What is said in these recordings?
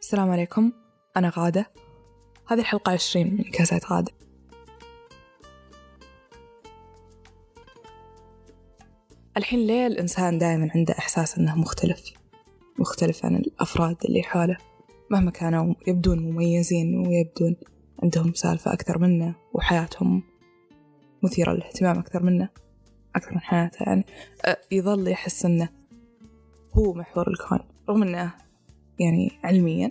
السلام عليكم. أنا غادة. هذه الحلقة عشرين من كاسات غادة. الحين ليه الإنسان دائما عنده إحساس أنه مختلف؟ مختلف عن الأفراد اللي حوله. مهما كانوا يبدون مميزين ويبدون عندهم سالفة أكثر منه وحياتهم مثيرة للاهتمام أكثر منه أكثر من حياته يعني يظل يحس أنه هو محور الكون. رغم أنه يعني علميا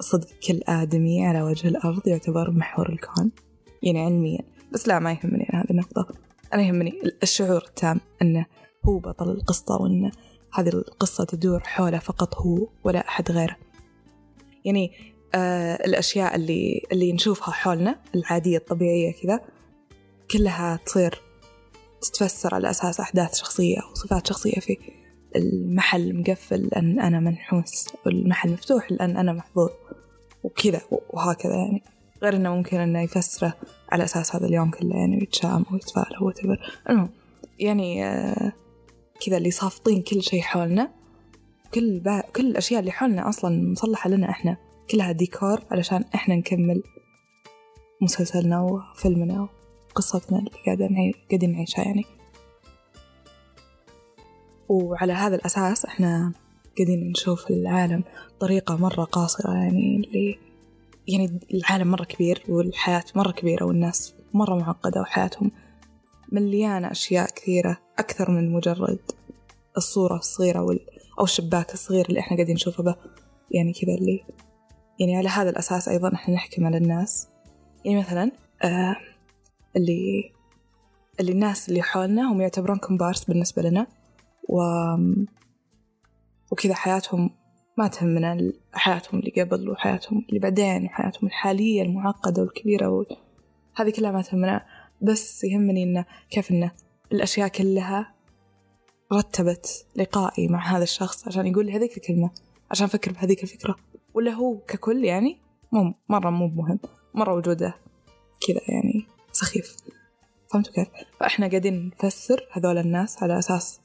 صدق كل آدمي على وجه الأرض يعتبر محور الكون يعني علميا. بس لا ما يهمني أنا هذه النقطة. أنا يهمني الشعور التام أنه هو بطل القصة وأنه هذه القصة تدور حوله فقط هو ولا أحد غيره. يعني آه الأشياء اللي اللي نشوفها حولنا العادية الطبيعية كذا كلها تصير تتفسر على أساس أحداث شخصية أو صفات شخصية في المحل مقفل لأن أنا منحوس والمحل مفتوح لأن أنا محظوظ وكذا وهكذا يعني. غير إنه ممكن إنه يفسره على أساس هذا اليوم كله يعني ويتشائم ويتفائل هو المهم يعني آه كذا اللي صافطين كل شيء حولنا كل با... كل الأشياء اللي حولنا أصلا مصلحة لنا إحنا. كلها ديكور علشان إحنا نكمل مسلسلنا وفيلمنا وقصتنا اللي قاعدين قاعدين نعيشها يعني. وعلى هذا الأساس إحنا قاعدين نشوف العالم بطريقة مرة قاصرة يعني اللي يعني العالم مرة كبير والحياة مرة كبيرة والناس مرة معقدة وحياتهم مليانة أشياء كثيرة أكثر من مجرد الصورة الصغيرة وال أو الشباك الصغير اللي إحنا قاعدين نشوفه به يعني كذا اللي يعني على هذا الأساس أيضا إحنا نحكم على الناس. يعني مثلا آه اللي اللي الناس اللي حولنا هم يعتبرون كومبارس بالنسبة لنا. و وكذا حياتهم ما تهمنا حياتهم اللي قبل وحياتهم اللي بعدين وحياتهم الحالية المعقدة والكبيرة و... هذه كلها ما تهمنا بس يهمني إنه كيف إنه الأشياء كلها رتبت لقائي مع هذا الشخص عشان يقول لي هذيك الكلمة عشان أفكر بهذيك الفكرة. ولا هو ككل يعني مو مرة مو مهم مرة وجوده كذا يعني سخيف. فهمتوا كيف؟ فإحنا قاعدين نفسر هذول الناس على أساس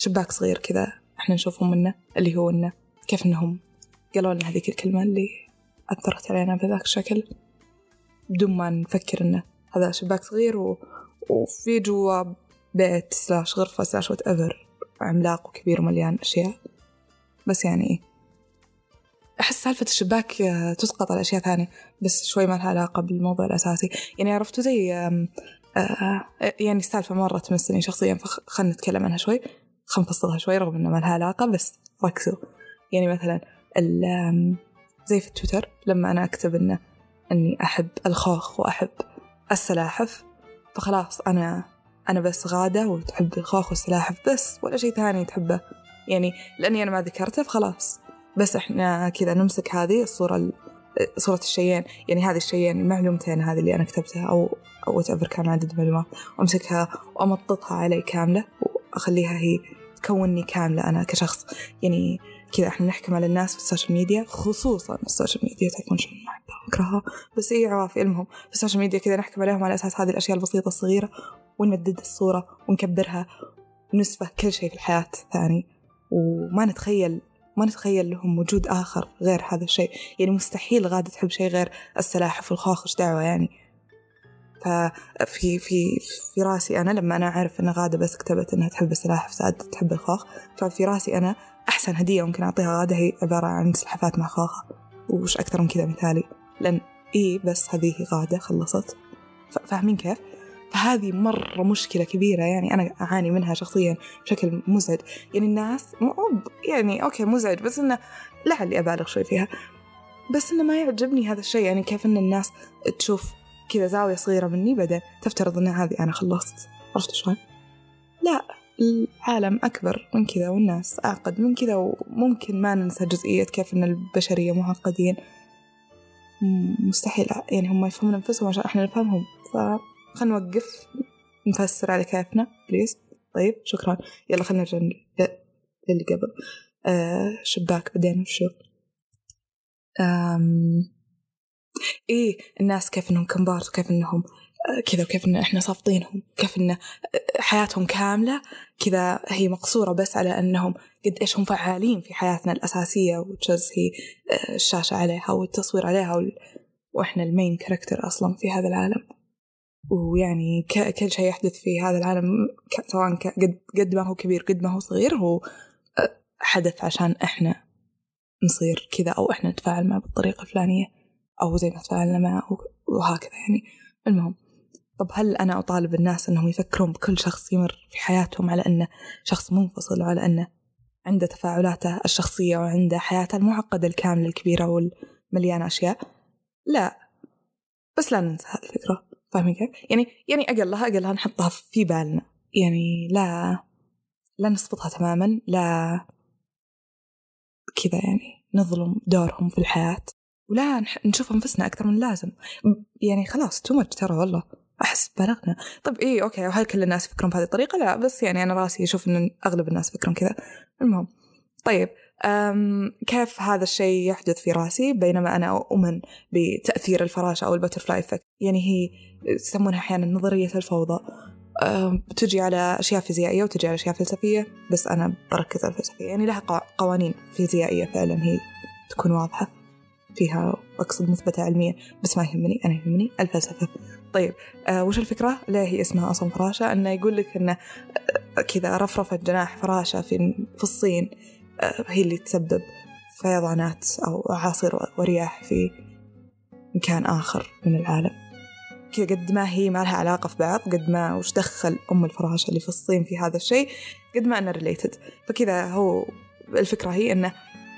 شباك صغير كذا إحنا نشوفهم منه اللي هو إنه كيف إنهم قالوا لنا هذيك الكلمة اللي أثرت علينا بذاك الشكل. بدون ما نفكر إنه هذا شباك صغير و... وفي جوا بيت slash غرفة slash whatever عملاق وكبير ومليان أشياء. بس يعني أحس سالفة الشباك تسقط على أشياء ثانية بس شوي ما لها علاقة بالموضوع الأساسي. يعني عرفتوا زي آه يعني السالفة مرة تمسني شخصيا فخلنا نتكلم عنها شوي. خلنا نفصلها شوي رغم إنه ما لها علاقة بس ركزوا. يعني مثلا زي في تويتر لما أنا أكتب إنه إني أحب الخوخ وأحب السلاحف فخلاص أنا أنا بس غادة وتحب الخوخ والسلاحف بس ولا شيء ثاني تحبه. يعني لأني أنا ما ذكرته فخلاص. بس إحنا كذا نمسك هذه الصورة صورة الشيئين. يعني هذه الشيئين المعلومتين هذه اللي أنا كتبتها أو أو كان عدد معلومات. وأمسكها وأمططها علي كاملة وأخليها هي تكونني كاملة أنا كشخص. يعني كذا إحنا نحكم على الناس في ال social media خصوصا ال social media تعرفون شو أحبها أكرهها. بس إيه عوافي المهم. في ال social media كذا نحكم عليهم على أساس هذه الأشياء البسيطة الصغيرة ونمدد الصورة ونكبرها ونسفه كل شيء في الحياة ثاني وما نتخيل ما نتخيل لهم وجود آخر غير هذا الشيء. يعني مستحيل غادة تحب شيء غير السلاحف والخوخ إيش دعوة يعني؟ ففي في في راسي أنا لما أنا أعرف أن غادة بس كتبت أنها تحب السلاحف سعد تحب الخوخ ففي راسي أنا أحسن هدية ممكن أعطيها غادة هي عبارة عن سلحفات مع خوخة وش أكثر من كذا مثالي لأن إيه بس هذه غادة خلصت. فاهمين كيف؟ فهذه مرة مشكلة كبيرة يعني أنا أعاني منها شخصيا بشكل مزعج. يعني الناس يعني أوكي مزعج بس إنه لعلي أبالغ شوي فيها. بس إنه ما يعجبني هذا الشيء يعني كيف إن الناس تشوف كذا زاوية صغيرة مني بعدين تفترض إن هذه أنا خلصت. عرفت شلون؟ لا العالم أكبر من كذا والناس أعقد من كذا وممكن ما ننسى جزئية كيف إن البشرية معقدين مستحيل يعني هم يفهمون أنفسهم عشان إحنا نفهمهم. فخلنا نوقف نفسر على كيفنا بليز طيب شكرا. يلا خلينا نرجع للي قبل. آه شباك بعدين وشو آم إيه الناس كيف إنهم كمبارس وكيف إنهم آه، كذا وكيف إن إحنا صافطينهم كيف إن آه، حياتهم كاملة كذا هي مقصورة بس على أنهم قد إيش هم فعالين في حياتنا الأساسية وتشز هي آه، الشاشة عليها والتصوير عليها وال... وإحنا ال main character أصلا في هذا العالم. ويعني ك... كل شيء يحدث في هذا العالم ك... سواء ك... قد... قد ما هو كبير قد ما هو صغير هو حدث عشان إحنا نصير كذا أو إحنا نتفاعل معه بالطريقة الفلانية. أو زي ما تفاعلنا معه وهكذا يعني. المهم طب هل أنا أطالب الناس أنهم يفكرون بكل شخص يمر في حياتهم على أنه شخص منفصل وعلى أنه عنده تفاعلاته الشخصية وعنده حياته المعقدة الكاملة الكبيرة والمليانة أشياء؟ لا. بس لا ننسى هذه الفكرة. فاهمين كيف؟ يعني يعني أقلها أقلها نحطها في بالنا. يعني لا لا نسقطها تماما لا كذا يعني نظلم دورهم في الحياة. ولا نشوف أنفسنا أكثر من اللازم. يعني خلاص تو ترى والله. أحس بلغنا طيب إيه okay وهل كل الناس يفكرون بهذه الطريقة؟ لا بس يعني أنا راسي أشوف إن أغلب الناس يفكرون كذا. المهم. طيب أم كيف هذا الشيء يحدث في راسي؟ بينما أنا أؤمن بتأثير الفراشة أو ال butterfly effect. يعني هي يسمونها أحيانا نظرية الفوضى. بتجي على أشياء فيزيائية وتجي على أشياء فلسفية بس أنا بركز على الفلسفية. يعني لها قوانين فيزيائية فعلا هي تكون واضحة. فيها أقصد مثبتة علميا بس ما يهمني أنا يهمني الفلسفة طيب آه وش الفكرة؟ ليه هي اسمها أصلا فراشة؟ إنه يقول لك إنه آه، كذا رفرفة جناح فراشة في في الصين آه هي اللي تسبب فيضانات أو أعاصير ورياح في مكان آخر من العالم كذا قد ما هي ما لها علاقة في بعض قد ما وش دخل أم الفراشة اللي في الصين في هذا الشيء قد ما أنه ريليتد فكذا هو الفكرة هي أنه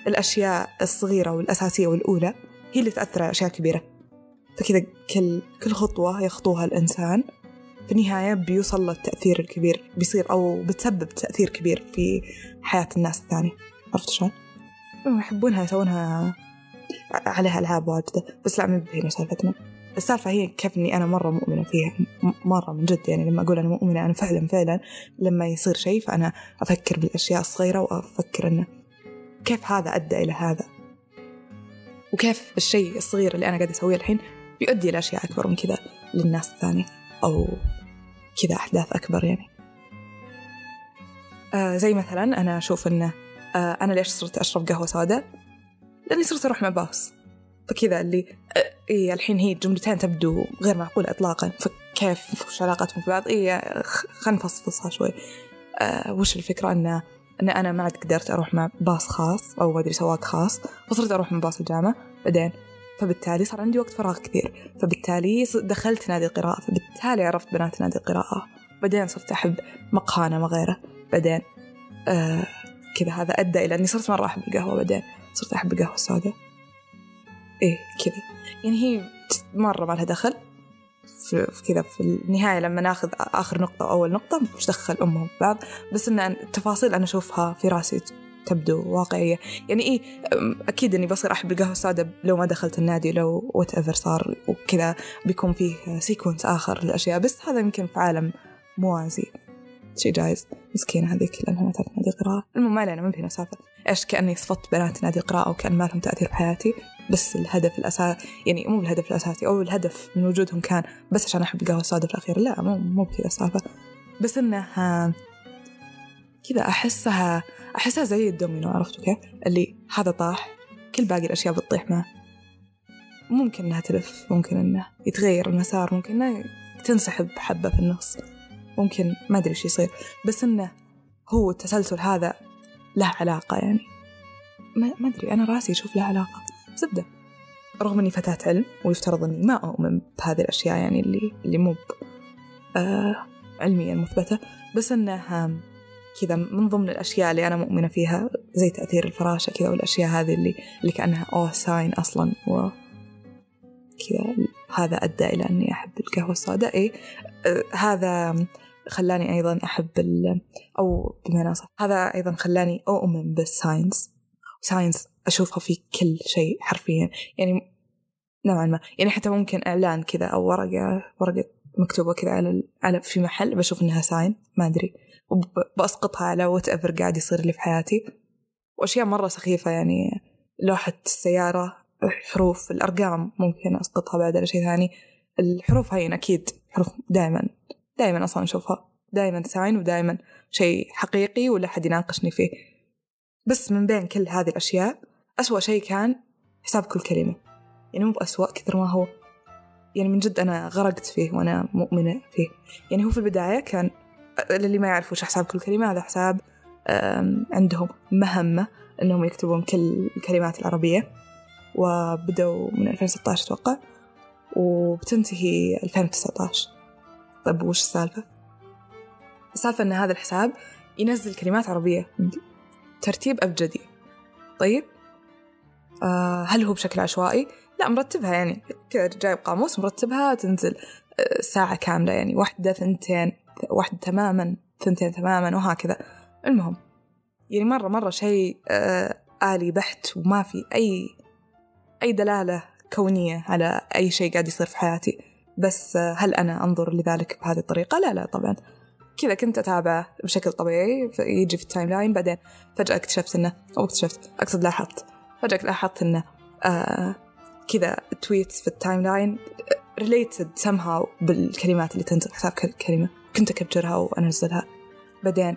الأشياء الصغيرة والأساسية والأولى هي اللي تأثر على أشياء كبيرة. فكذا كل كل خطوة يخطوها الإنسان في النهاية بيوصل للتأثير الكبير بيصير أو بتسبب تأثير كبير في حياة الناس الثانية. عرفت شلون؟ يحبونها يسوونها عليها ألعاب واجدة. بس لا مو هنا سالفتنا السالفة هي كيف إني أنا مرة مؤمنة فيها. مرة من جد يعني لما أقول أنا مؤمنة أنا فعلا فعلا لما يصير شيء فأنا أفكر بالأشياء الصغيرة وأفكر إنه كيف هذا أدى إلى هذا؟ وكيف الشيء الصغير اللي أنا قاعد أسويه الحين بيؤدي إلى أشياء أكبر من كذا للناس الثانية أو كذا أحداث أكبر يعني. آه زي مثلا أنا أشوف إنه آه أنا ليش صرت أشرب قهوة سوداء؟ لأني صرت أروح مع باص. فكذا اللي آه إيه الحين هي جملتين تبدو غير معقولة إطلاقا. فكيف وش علاقتهم في بعض؟ إيه خلينا نفصفصها شوي. آه وش الفكرة؟ إنه إن أنا ما عاد قدرت أروح مع باص خاص أو ما أدري سواق خاص فصرت أروح من باص الجامعة بعدين. فبالتالي صار عندي وقت فراغ كثير. فبالتالي دخلت نادي القراءة فبالتالي عرفت بنات نادي القراءة. بعدين صرت أحب مقهى ما غيره. بعدين آه كذا هذا أدى إلى أني صرت مرة أحب القهوة بعدين. صرت أحب القهوة السوداء. إيه كذا. يعني هي مرة ما لها دخل. في, كذا في النهاية لما ناخذ آخر نقطة وأول نقطة مش دخل أمهم في بعض بس إن التفاصيل أنا أشوفها في راسي تبدو واقعية. يعني إيه أكيد إني بصير أحب القهوة السوداء لو ما دخلت النادي لو وات ايفر صار وكذا بيكون فيه sequence آخر للأشياء. بس هذا يمكن في عالم موازي. شيء جايز. مسكينة هذيك لأنها ما تعرف نادي قراءة المهم ما علينا ما فينا سالفة إيش كأني صفت بنات نادي القراءة وكأن ما لهم تأثير بحياتي. بس الهدف الأساسي يعني مو الهدف الأساسي أو الهدف من وجودهم كان بس عشان أحب القهوة السوداء في الأخير لا مو مو بكذا السالفة. بس إنه كذا أحسها أحسها زي الدومينو عرفتوا كيف؟ اللي هذا طاح كل باقي الأشياء بتطيح معه. ممكن إنها تلف ممكن إنه يتغير المسار ممكن إنه تنسحب حبة في النص ممكن ما أدري إيش يصير. بس إنه هو التسلسل هذا له علاقة يعني. ما أدري أنا راسي أشوف له علاقة. زبدة رغم إني فتاة علم ويفترض إني ما أؤمن بهذه الأشياء يعني اللي اللي مو آه علميا مثبتة بس إنه كذا من ضمن الأشياء اللي أنا مؤمنة فيها زي تأثير الفراشة كذا والأشياء هذه اللي اللي كأنها أوه sign أصلا و كذا هذا أدى إلى أني أحب القهوة السوداء. إيه آه هذا خلاني أيضا أحب ال أو بمعنى هذا أيضا خلاني أؤمن بال signs signs أشوفها في كل شيء حرفيا. يعني نوعا ما. يعني حتى ممكن إعلان كذا أو ورقة ورقة مكتوبة كذا على على في محل بشوف إنها sign ما أدري. وبأسقطها على whatever قاعد يصير لي في حياتي. وأشياء مرة سخيفة يعني لوحة السيارة الحروف الأرقام ممكن أسقطها بعد على شيء ثاني. الحروف هين أكيد حروف دائما دائما أصلا أشوفها. دائما sign ودائما شيء حقيقي ولا حد يناقشني فيه. بس من بين كل هذه الأشياء أسوأ شيء كان حساب كل كلمة. يعني مو بأسوأ كثر ما هو يعني من جد أنا غرقت فيه وأنا مؤمنة فيه. يعني هو في البداية كان للي ما يعرفوا وش حساب كل كلمة هذا حساب عندهم مهمة أنهم يكتبون كل الكلمات العربية وبدأوا من 2016 أتوقع وبتنتهي 2019 طيب وش السالفة؟ السالفة أن هذا الحساب ينزل كلمات عربية ترتيب أبجدي. طيب؟ هل هو بشكل عشوائي؟ لا مرتبها يعني. جايب قاموس مرتبها تنزل آه ساعة كاملة يعني. واحدة ثنتين واحدة تماما ثنتين تماما وهكذا. المهم يعني مرة مرة شيء آه آلي بحت وما في أي أي دلالة كونية على أي شيء قاعد يصير في حياتي. بس آه هل أنا أنظر لذلك بهذه الطريقة؟ لا لا طبعا. كذا كنت أتابعه بشكل طبيعي يجي في ال timeline بعدين فجأة اكتشفت إنه أو اكتشفت أقصد لاحظت. فجأة لاحظت إنه آه كذا tweets في ال timeline related somehow بالكلمات اللي تنزل حساب كل كلمة كنت أكبجرها وأنزلها. بعدين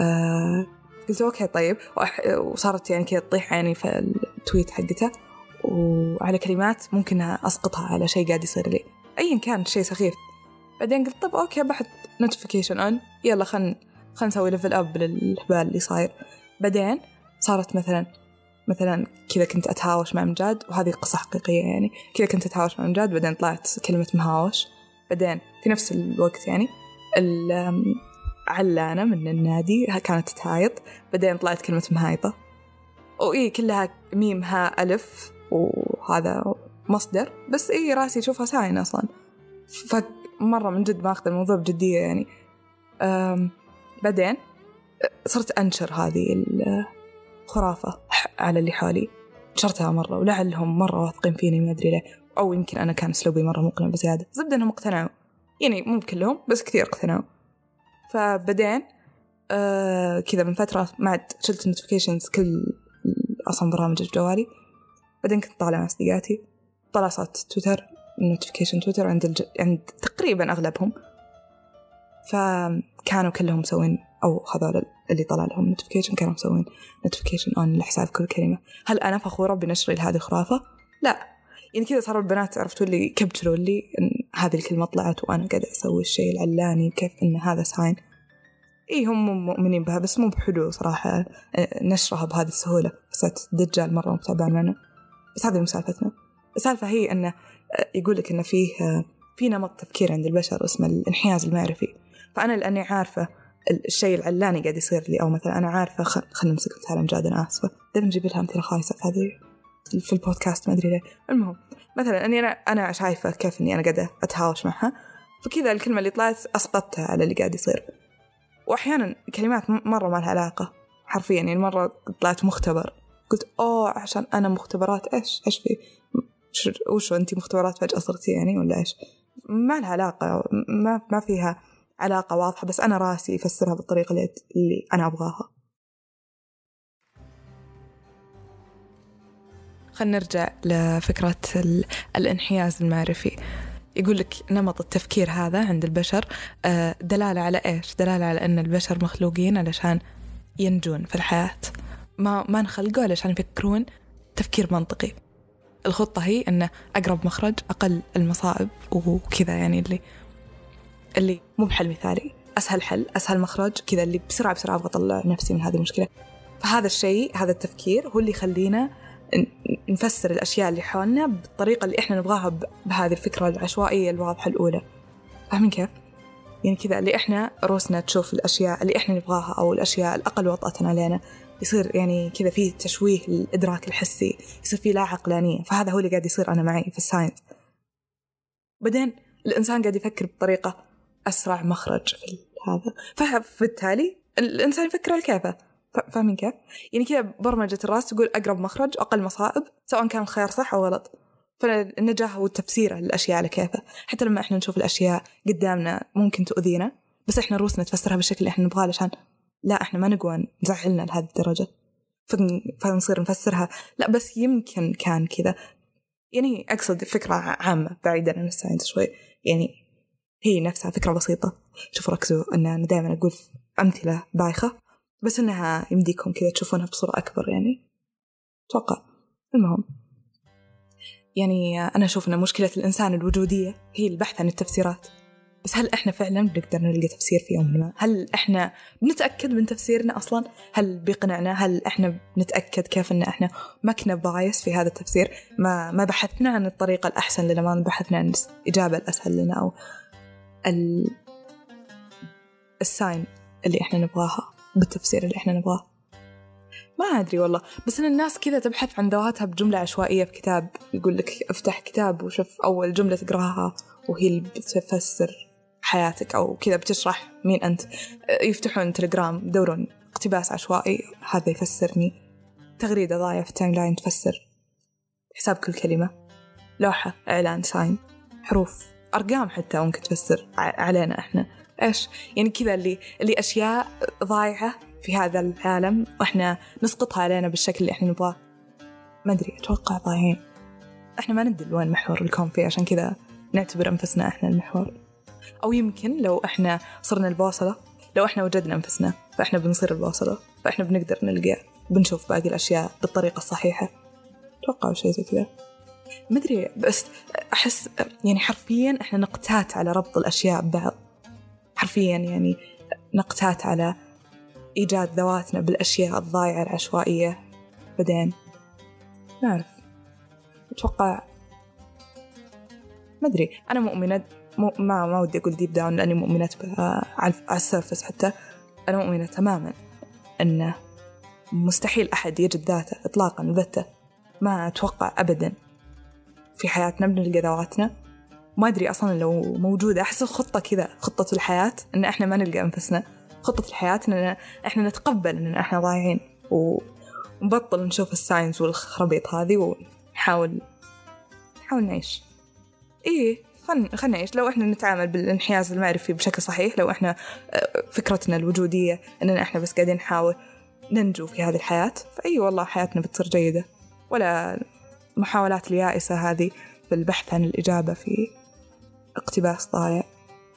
آه قلت okay طيب وصارت يعني كذا تطيح عيني في ال tweet حقته. وعلى كلمات ممكن أسقطها على شيء قاعد يصير لي. أيا كان شيء سخيف. بعدين قلت طب okay بحط notification on يلا خل خل نسوي level up للهبال اللي صاير. بعدين صارت مثلا مثلا كذا كنت أتهاوش مع مجاد وهذه قصة حقيقية يعني. كذا كنت أتهاوش مع مجاد بعدين طلعت كلمة مهاوش. بعدين في نفس الوقت يعني علانة من النادي كانت تتهايط. بعدين طلعت كلمة مهايطة. وإيه كلها ميم ها ألف وهذا مصدر. بس إيه راسي أشوفها sign أصلا. فمرة من جد ماخذ الموضوع بجدية يعني. بعدين صرت أنشر هذه الخرافة على اللي حولي. نشرتها مرة ولعلهم مرة واثقين فيني ما أدري ليه. أو يمكن أنا كان أسلوبي مرة مقنع بزيادة. زبدة إنهم اقتنعوا. يعني مو بكلهم بس كثير اقتنعوا. فبعدين آه كذا من فترة ما عاد شلت ال notifications كل أصلا برامج جوالي بعدين كنت طالع مع صديقاتي. طلع صوت تويتر notification تويتر عند الج... عند تقريبا أغلبهم. فكانوا كلهم مسوين أو هذول اللي طلع لهم notification كانوا مسوين notification on لحساب كل كلمة. هل أنا فخورة بنشري لهذه الخرافة؟ لا. يعني كذا صاروا البنات عرفتوا اللي يكبتروا لي إن هذه الكلمة طلعت وأنا قاعدة أسوي الشيء العلاني كيف إن هذا sign إيه هم مؤمنين بها بس مو بحلو صراحة نشرها بهذه السهولة. حسيت دجال مرة متابع معنا. بس هذه مسالفتنا السالفة هي أنه يقول لك أنه فيه في نمط تفكير عند البشر اسمه الانحياز المعرفي. فأنا لأني عارفة الشيء العلاني قاعد يصير لي أو مثلا أنا عارفة خلينا نمسك مثال جاد أنا آسفة. دائما نجيب لها أمثلة خايسة في هذه في البودكاست ما أدري ليه. المهم مثلا أني أنا أنا شايفة كيف إني أنا قاعدة أتهاوش معها. فكذا الكلمة اللي طلعت أسقطتها على اللي قاعد يصير. وأحيانا كلمات مرة ما لها علاقة حرفيا. يعني مرة طلعت مختبر. قلت أوه عشان أنا مختبرات إيش؟ إيش في؟ وشو أنت مختبرات فجأة صرتي يعني ولا إيش؟ ما لها علاقة ما ما فيها علاقة واضحة بس أنا راسي يفسرها بالطريقة اللي, أنا أبغاها. خلينا نرجع لفكرة الانحياز المعرفي. يقول لك نمط التفكير هذا عند البشر آه، دلالة على إيش؟ دلالة على أن البشر مخلوقين علشان ينجون في الحياة. ما ما انخلقوا علشان يفكرون تفكير منطقي. الخطة هي أن أقرب مخرج أقل المصائب وكذا يعني اللي اللي مو بحل مثالي. أسهل حل أسهل مخرج كذا اللي بسرعة بسرعة أبغى أطلع نفسي من هذه المشكلة. فهذا الشيء هذا التفكير هو اللي يخلينا نفسر الأشياء اللي حولنا بالطريقة اللي إحنا نبغاها بهذه الفكرة العشوائية الواضحة الأولى. فاهمين كيف؟ يعني كذا اللي إحنا روسنا تشوف الأشياء اللي إحنا نبغاها أو الأشياء الأقل وطأة علينا يصير يعني كذا في تشويه للإدراك الحسي يصير في لا عقلانية فهذا هو اللي قاعد يصير أنا معي في الساينس. بعدين الإنسان قاعد يفكر بطريقة أسرع مخرج في هذا. فبالتالي الإنسان يفكر على كيفه. فاهمين كيف؟ يعني كذا برمجة الراس تقول أقرب مخرج أقل مصائب سواء كان الخيار صح أو غلط. فالنجاح والتفسير للأشياء على كيفه. حتى لما إحنا نشوف الأشياء قدامنا ممكن تؤذينا بس إحنا روسنا تفسرها بالشكل اللي إحنا نبغاه علشان لا إحنا ما نقوى نزعلنا لهذه الدرجة. فنصير نفسرها. لا بس يمكن كان كذا. يعني أقصد فكرة عامة بعيدا عن الساينس شوي. يعني هي نفسها فكرة بسيطة شوفوا ركزوا أن أنا دائما أقول أمثلة بايخة بس إنها يمديكم كذا تشوفونها بصورة أكبر يعني أتوقع المهم يعني أنا أشوف أن مشكلة الإنسان الوجودية هي البحث عن التفسيرات بس هل إحنا فعلا بنقدر نلقى تفسير في يوم ما؟ هل إحنا بنتأكد من تفسيرنا أصلا؟ هل بيقنعنا؟ هل إحنا بنتأكد كيف إن إحنا ما كنا بايس في هذا التفسير؟ ما ما بحثنا عن الطريقة الأحسن لنا ما بحثنا عن الإجابة الأسهل لنا أو ال sign اللي إحنا نبغاها بالتفسير اللي إحنا نبغاه. ما أدري والله بس إن الناس كذا تبحث عن ذواتها بجملة عشوائية في كتاب يقول لك افتح كتاب وشوف أول جملة تقراها وهي اللي بتفسر حياتك أو كذا بتشرح مين أنت. يفتحون تليجرام يدورون اقتباس عشوائي هذا يفسرني. تغريدة ضايعة في ال timeline تفسر. حساب كل كلمة. لوحة إعلان ساين حروف. أرقام حتى ممكن تفسر علينا إحنا. إيش؟ يعني كذا اللي اللي أشياء ضايعة في هذا العالم وإحنا نسقطها علينا بالشكل اللي إحنا نبغاه. ما أدري أتوقع ضايعين. إحنا ما ندري وين محور الكون فيه عشان كذا نعتبر أنفسنا إحنا المحور. أو يمكن لو إحنا صرنا البوصلة لو إحنا وجدنا أنفسنا فإحنا بنصير البوصلة فإحنا بنقدر نلقى بنشوف باقي الأشياء بالطريقة الصحيحة. أتوقع شيء زي كذا. ما أدري بس أحس يعني حرفيا إحنا نقتات على ربط الأشياء ببعض. حرفيا يعني نقتات على إيجاد ذواتنا بالأشياء الضايعة العشوائية. بعدين ما أعرف. أتوقع ما أدري. أنا مؤمنة مو ما ما ودي أقول ديب داون لأني مؤمنة على ال surface حتى. أنا مؤمنة تماما أنه مستحيل أحد يجد ذاته إطلاقا البتة ما أتوقع أبدا. في حياتنا بنلقى ذواتنا. ما أدري أصلا لو موجودة أحس الخطة كذا خطة الحياة إن إحنا ما نلقى أنفسنا. خطة الحياة إن إحنا نتقبل إن إحنا ضايعين. ونبطل نشوف ال signs والخرابيط هذه ونحاول نحاول نعيش. إيه خلنا خلنا نعيش. لو إحنا نتعامل بالانحياز المعرفي بشكل صحيح لو إحنا آه، فكرتنا الوجودية إننا إحنا بس قاعدين نحاول ننجو في هذه الحياة فأي والله حياتنا بتصير جيدة. ولا محاولات اليائسة هذه في البحث عن الإجابة في اقتباس ضايع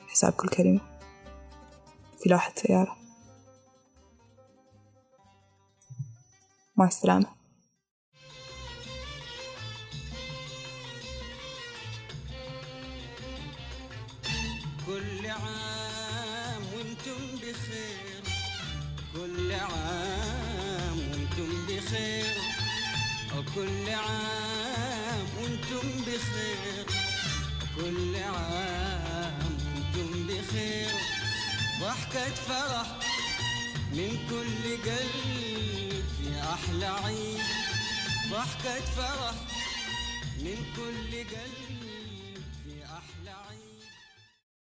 حساب كل كلمة في لوحة سيارة. مع السلامة. كل عام وأنتم بخير. كل عام وأنتم بخير. وكل عام وأنتم بخير. كل عام وأنتم بخير. ضحكة فرح من كل قلب في أحلى عيد ضحكة فرح من كل قلب.